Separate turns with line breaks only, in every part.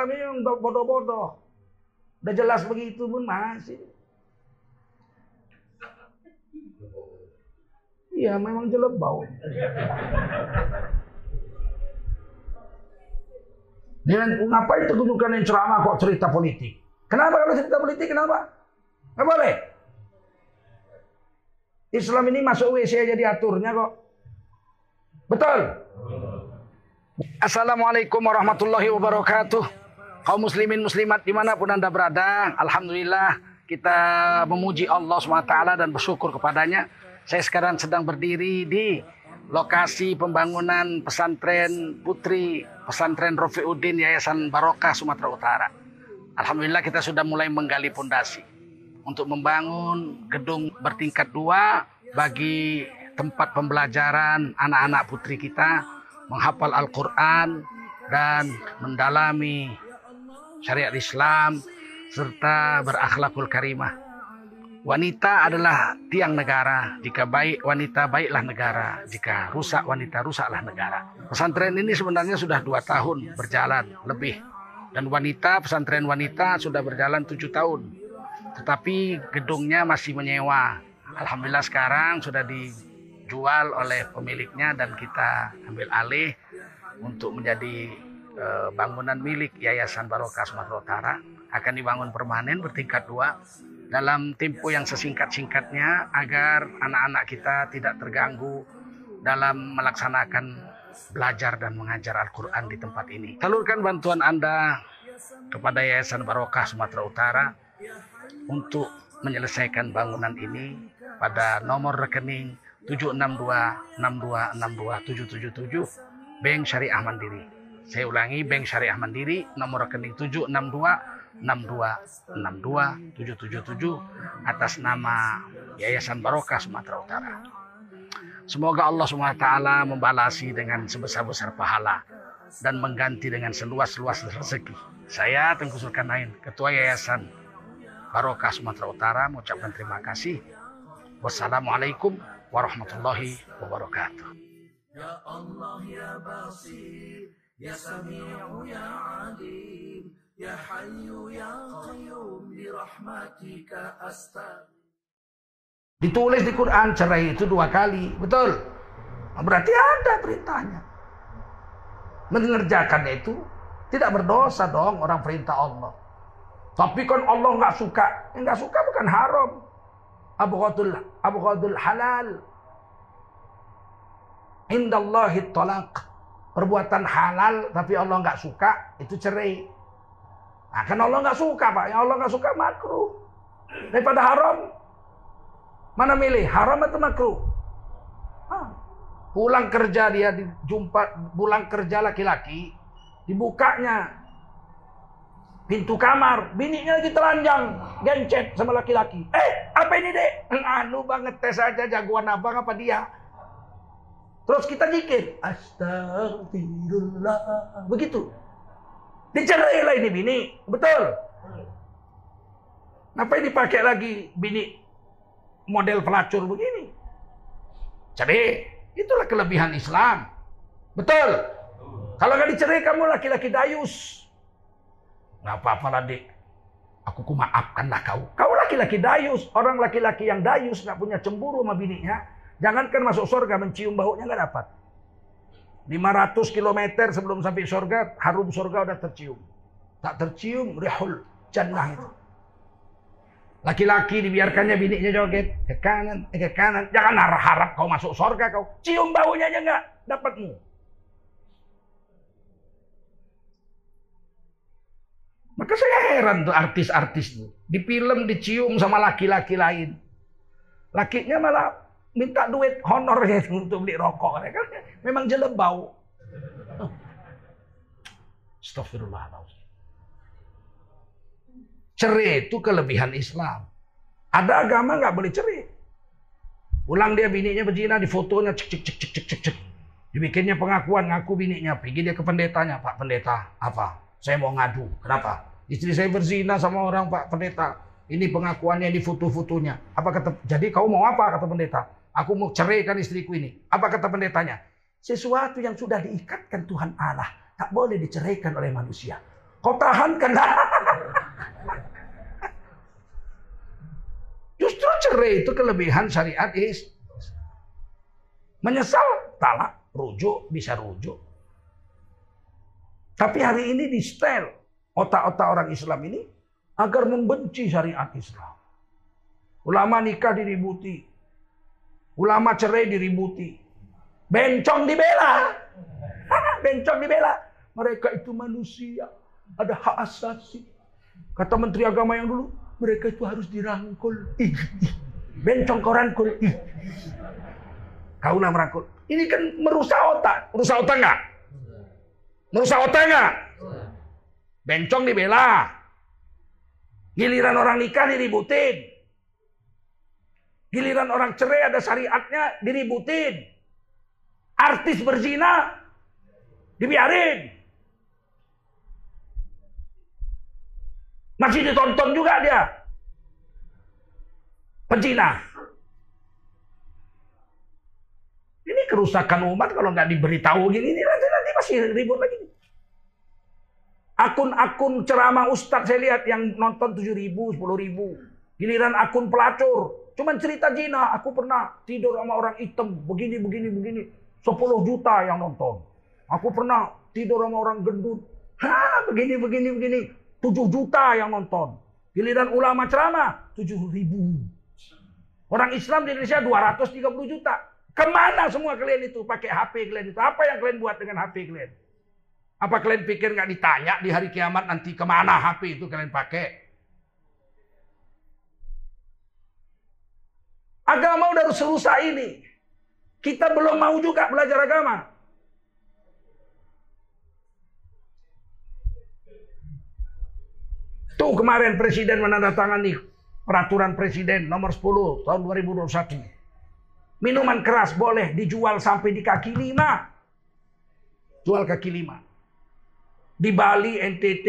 Kami yang bodoh-bodoh. Udah jelas begitu pun masih. Iya memang jelebau. Dan ngapain tunjukkan yang ceramah kok cerita politik? Kenapa kalau cerita politik kenapa? Nggak boleh. Islam ini masuk WC aja diaturnya kok. Betul? Assalamualaikum warahmatullahi wabarakatuh. Kaum muslimin muslimat di mana pun anda berada. Alhamdulillah kita memuji Allah SWT dan bersyukur kepadanya. Saya sekarang sedang berdiri di lokasi pembangunan pesantren putri pesantren Rofiuddin Yayasan Barokah Sumatera Utara. Alhamdulillah kita sudah mulai menggali pondasi untuk membangun gedung bertingkat dua bagi tempat pembelajaran anak-anak putri kita menghafal Al-Quran dan mendalami syariat Islam serta berakhlakul karimah. Wanita adalah tiang negara. Jika baik wanita, baiklah negara. Jika rusak wanita, rusaklah negara. Pesantren ini sebenarnya sudah dua tahun berjalan lebih. Dan wanita, pesantren wanita sudah berjalan tujuh tahun. Tetapi gedungnya masih menyewa. Alhamdulillah sekarang sudah di dijual oleh pemiliknya dan kita ambil alih untuk menjadi bangunan milik Yayasan Barokah Sumatera Utara akan dibangun permanen bertingkat dua dalam tempo yang sesingkat-singkatnya agar anak-anak kita tidak terganggu dalam melaksanakan belajar dan mengajar Al-Quran di tempat ini. Salurkan bantuan Anda kepada Yayasan Barokah Sumatera Utara untuk menyelesaikan bangunan ini pada nomor rekening 762 Bank Syariah Mandiri. Saya ulangi Bank Syariah Mandiri nomor rekening 762 atas nama Yayasan Barokah Sumatera Utara. Semoga Allah SWT membalasi dengan sebesar-besar pahala dan mengganti dengan seluas-luas rezeki. Saya Tengku Sulkarnain, Ketua Yayasan Barokah Sumatera Utara mengucapkan terima kasih. Wassalamualaikum warahmatullahi wabarakatuh. Ya Allah ya ya Sami'u ya Alim, ya Hayyu ya Qayyum bi rahmatika Ditulis di Quran cerai itu dua kali, betul? Berarti ada perintahnya. Mengerjakan itu tidak berdosa dong orang perintah Allah. Tapi kan Allah nggak suka, nggak suka bukan haram. abghadul abghadul halal indallahi talaq perbuatan halal tapi Allah nggak suka itu cerai. Nah, kan Allah nggak suka pak. Yang Allah nggak suka makruh. Daripada haram. Mana milih haram atau makruh? Pulang kerja dia dijumpa pulang kerja laki-laki dibukanya. Pintu kamar, bininya lagi telanjang, gencet sama laki-laki. Eh, apa ini dek? Anu banget tes aja jagoan abang apa dia? Terus kita zikir, astagfirullah. Begitu. Dicerai lah ini bini, betul. Ngapain dipakai lagi bini model pelacur begini? Cerai, itulah kelebihan Islam. Betul. Kalau nggak dicerai kamu laki-laki dayus. Nggak apa-apa lah dek. Aku ku maafkanlah kau. Kau laki-laki dayus. Orang laki-laki yang dayus nggak punya cemburu sama bininya. Jangankan masuk surga mencium baunya nggak dapat. 500 km sebelum sampai surga, harum surga udah tercium. Tak tercium rihul jannah itu. Laki-laki dibiarkannya bininya joget ke kanan, eh, ke kanan. Jangan harap kau masuk surga kau. Cium baunya aja nggak dapatmu. Maka saya heran tuh artis-artis tuh. Di film dicium sama laki-laki lain. Lakinya malah minta duit honor ya untuk beli rokok. Kan memang jelebau. Astagfirullahaladzim. Cerai itu kelebihan Islam. Ada agama nggak boleh cerai. Ulang dia bininya berzina, di fotonya cek cek cek cek cek cek cek. Dibikinnya pengakuan, ngaku bininya. Pergi dia ke pendetanya, Pak Pendeta, apa? Saya mau ngadu. Kenapa? Istri saya berzina sama orang Pak Pendeta. Ini pengakuannya di foto-fotonya. Apa kata? Jadi kau mau apa kata pendeta? Aku mau ceraikan istriku ini. Apa kata pendetanya? Sesuatu yang sudah diikatkan Tuhan Allah tak boleh diceraikan oleh manusia. Kau tahan kan? Justru cerai itu kelebihan syariat is. Menyesal, talak, rujuk, bisa rujuk. Tapi hari ini di setel otak-otak orang Islam ini agar membenci syariat Islam. Ulama nikah diributi. Ulama cerai diributi. Bencong dibela. Bencong dibela. Mereka itu manusia. Ada hak asasi. Kata Menteri Agama yang dulu, mereka itu harus dirangkul. Bencong kau rangkul. Kaulah merangkul. Ini kan merusak otak. Merusak otak nggak? Merusak otak nggak? Bencong dibela. Giliran orang nikah diributin. Giliran orang cerai ada syariatnya diributin. Artis berzina dibiarin. Masih ditonton juga dia. Pezina. Ini kerusakan umat kalau nggak diberitahu gini, ini nanti, nanti masih ribut lagi. Akun-akun ceramah ustadz saya lihat yang nonton 7 ribu, 10 ribu. Giliran akun pelacur. Cuman cerita zina. Aku pernah tidur sama orang hitam. Begini, begini, begini. 10 juta yang nonton. Aku pernah tidur sama orang gendut. Hah, begini, begini, begini. 7 juta yang nonton. Giliran ulama ceramah, 7 ribu. Orang Islam di Indonesia 230 juta. Ke mana semua kalian itu pakai HP kalian itu? Apa yang kalian buat dengan HP kalian? Apa kalian pikir nggak ditanya di hari kiamat nanti ke mana HP itu kalian pakai? Agama udah serusak ini. Kita belum mau juga belajar agama. Tuh kemarin presiden menandatangani peraturan presiden nomor 10 tahun 2021. Minuman keras boleh dijual sampai di kaki lima. Jual kaki lima. Di Bali, NTT,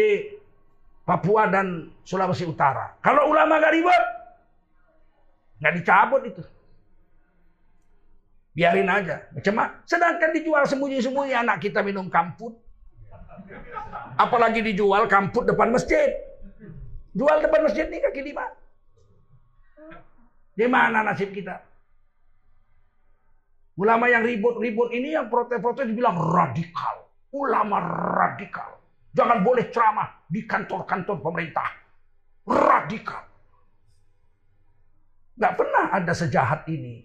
Papua dan Sulawesi Utara. Kalau ulama gak ribet, Nggak dicabut itu. Biarin aja. Macam Sedangkan dijual sembunyi-sembunyi anak kita minum kamput. Apalagi dijual kamput depan masjid. Jual depan masjid nih kaki lima. Di mana nasib kita? Ulama yang ribut-ribut ini yang protes-protes dibilang radikal. Ulama radikal. Jangan boleh ceramah di kantor-kantor pemerintah. Radikal. Gak pernah ada sejahat ini.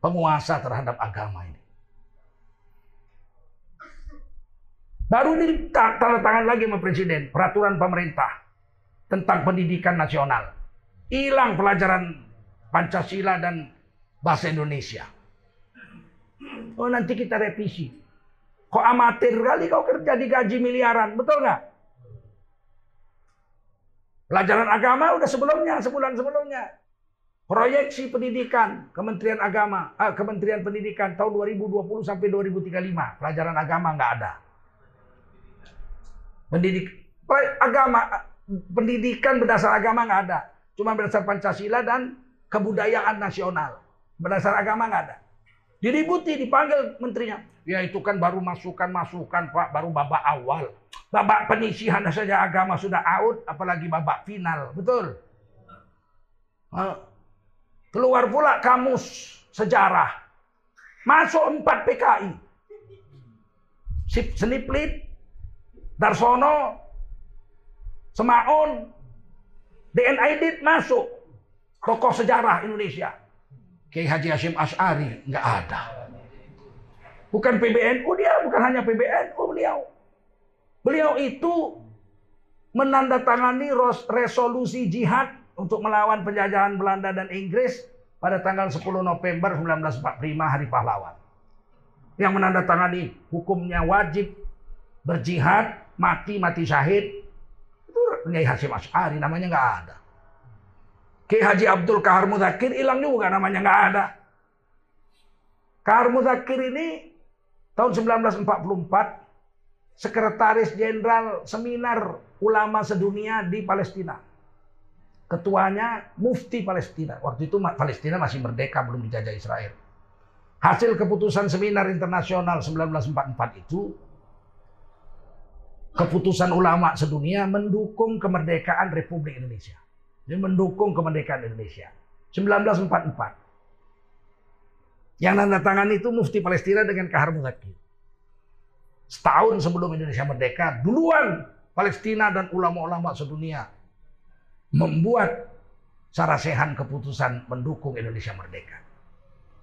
Penguasa terhadap agama ini. Baru ini tanda tangan lagi sama presiden. Peraturan pemerintah. Tentang pendidikan nasional. Hilang pelajaran Pancasila dan bahasa Indonesia. Oh nanti kita revisi. Kok amatir kali kau kerja di gaji miliaran. Betul nggak? Pelajaran agama udah sebelumnya, sebulan sebelumnya. Proyeksi pendidikan Kementerian Agama, eh, Kementerian Pendidikan tahun 2020 sampai 2035, pelajaran agama nggak ada. Pendidik agama pendidikan berdasar agama nggak ada, cuma berdasar Pancasila dan kebudayaan nasional. Berdasar agama nggak ada. Diributi, dipanggil menterinya. Ya itu kan baru masukan-masukan Pak, baru babak awal. Babak penyisihan saja agama sudah out, apalagi babak final. Betul? Keluar pula kamus sejarah. Masuk empat PKI. Sip Seniplit, Darsono, Semaun, DNID masuk. Tokoh sejarah Indonesia. Kiai Haji Hashim Ash'ari nggak ada. Bukan PBNU dia, bukan hanya PBNU beliau. Beliau itu menandatangani resolusi jihad untuk melawan penjajahan Belanda dan Inggris pada tanggal 10 November 1945 Hari Pahlawan. Yang menandatangani hukumnya wajib berjihad, mati, mati syahid. Itu Kiai Hasyim Asy'ari namanya nggak ada. Kiai Haji Abdul Kahar Muzakir hilang juga namanya nggak ada. Kahar Muzakir ini tahun 1944 sekretaris jenderal seminar ulama sedunia di Palestina. Ketuanya mufti Palestina. Waktu itu Palestina masih merdeka, belum dijajah Israel. Hasil keputusan seminar internasional 1944 itu, keputusan ulama sedunia mendukung kemerdekaan Republik Indonesia. Jadi mendukung kemerdekaan Indonesia. 1944. Yang nanda tangan itu mufti Palestina dengan Kahar Muzakir. Setahun sebelum Indonesia merdeka, duluan Palestina dan ulama-ulama sedunia membuat sarasehan keputusan mendukung Indonesia merdeka.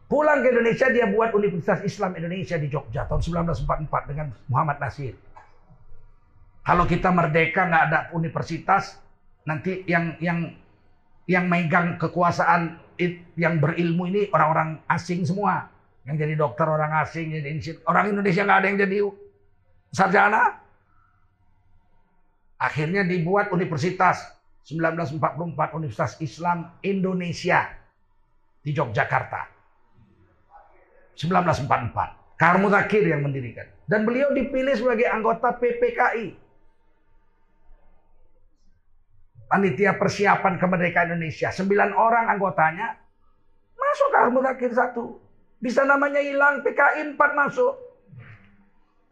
Pulang ke Indonesia dia buat Universitas Islam Indonesia di Jogja tahun 1944 dengan Muhammad Nasir. Kalau kita merdeka nggak ada universitas, nanti yang yang yang megang kekuasaan yang berilmu ini orang-orang asing semua. Yang jadi dokter orang asing, jadi orang Indonesia nggak ada yang jadi sarjana. Akhirnya dibuat universitas 1944 Universitas Islam Indonesia di Yogyakarta. 1944. Karmu Zakir yang mendirikan. Dan beliau dipilih sebagai anggota PPKI. Panitia Persiapan Kemerdekaan Indonesia. Sembilan orang anggotanya masuk Karmu Zakir satu. Bisa namanya hilang, PKI empat masuk.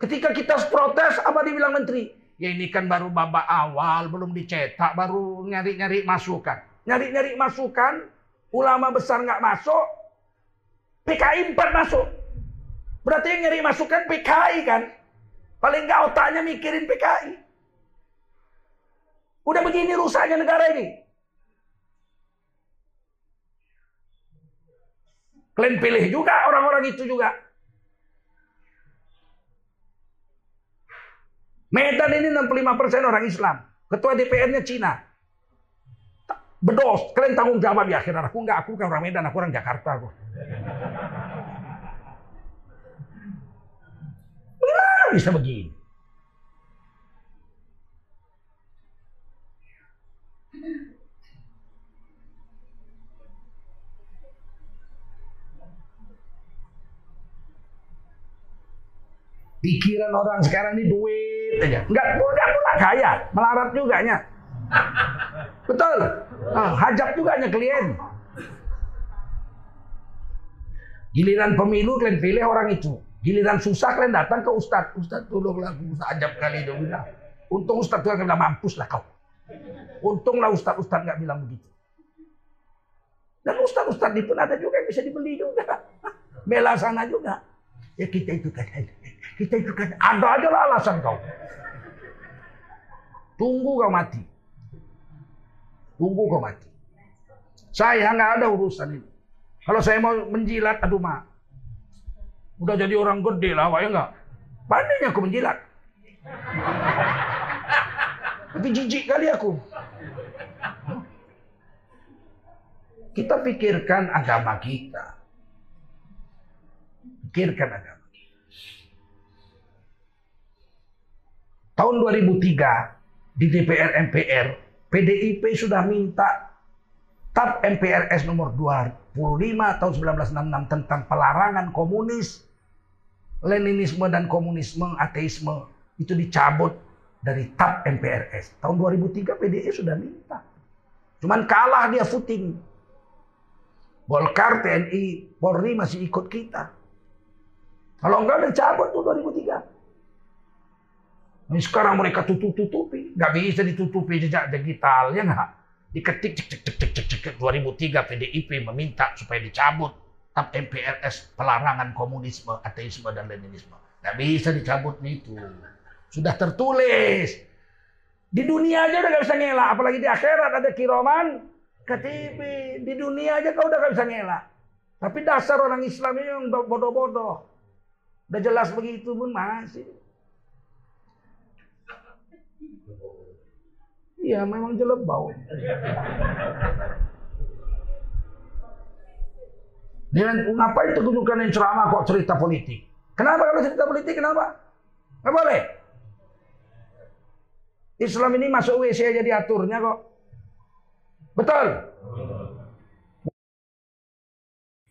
Ketika kita protes, apa dibilang menteri? Ya ini kan baru babak awal, belum dicetak, baru nyari-nyari masukan. Nyari-nyari masukan, ulama besar nggak masuk, PKI 4 masuk. Berarti yang nyari masukan PKI kan. Paling nggak otaknya mikirin PKI. Udah begini rusaknya negara ini. Kalian pilih juga orang-orang itu juga. Medan ini 65% orang Islam. Ketua DPR-nya Cina. Bedos, kalian tanggung jawab ya akhirnya. Aku enggak, aku kan orang Medan, aku orang Jakarta. Aku. Bagaimana bisa begini? Pikiran orang sekarang ini duit Enggak, enggak pula kaya, melarat juga nya. Betul. Nah, hajab juga hanya klien. Giliran pemilu kalian pilih orang itu. Giliran susah kalian datang ke Ustadz. Ustadz tolonglah aku hajab kali itu bilang. Untung Ustadz tuh bilang mampus lah kau. Untunglah Ustadz Ustadz nggak bilang begitu. Dan Ustadz Ustadz itu ada juga yang bisa dibeli juga. Bela sana juga. Ya kita itu kan, kita itu kan ada aja lah alasan kau. Tunggu kau mati. Tunggu kau mati. Saya nggak ada urusan ini. Kalau saya mau menjilat, aduh mak. Udah jadi orang gede lah, ya enggak? Pandainya aku menjilat. Tapi jijik kali aku. Kita pikirkan agama kita. Pikirkan agama kita. Tahun 2003 di DPR MPR, PDIP sudah minta TAP MPRS nomor 25 tahun 1966 tentang pelarangan komunis, Leninisme dan komunisme, ateisme itu dicabut dari TAP MPRS. Tahun 2003 PDI sudah minta. Cuman kalah dia footing. Golkar, TNI, Polri masih ikut kita. Kalau enggak udah cabut tuh 2003. Ini sekarang mereka tutup-tutupi. Nggak bisa ditutupi jejak digital, ya nggak? diketik cek cek cek cek cek cek 2003 PDIP meminta supaya dicabut TAP MPRS pelarangan komunisme, ateisme dan leninisme. Nggak bisa dicabut itu. Sudah tertulis. Di dunia aja udah gak bisa ngelak, apalagi di akhirat ada kiroman KTP. Di dunia aja kau udah gak bisa ngelak. Tapi dasar orang Islam yang bodoh-bodoh. Udah jelas begitu pun masih. Iya, memang jelebau. Dengan ngapain tunjukkan yang ceramah kok cerita politik? Kenapa kalau cerita politik? Kenapa? Nggak boleh. Islam ini masuk WC aja diaturnya kok. Betul.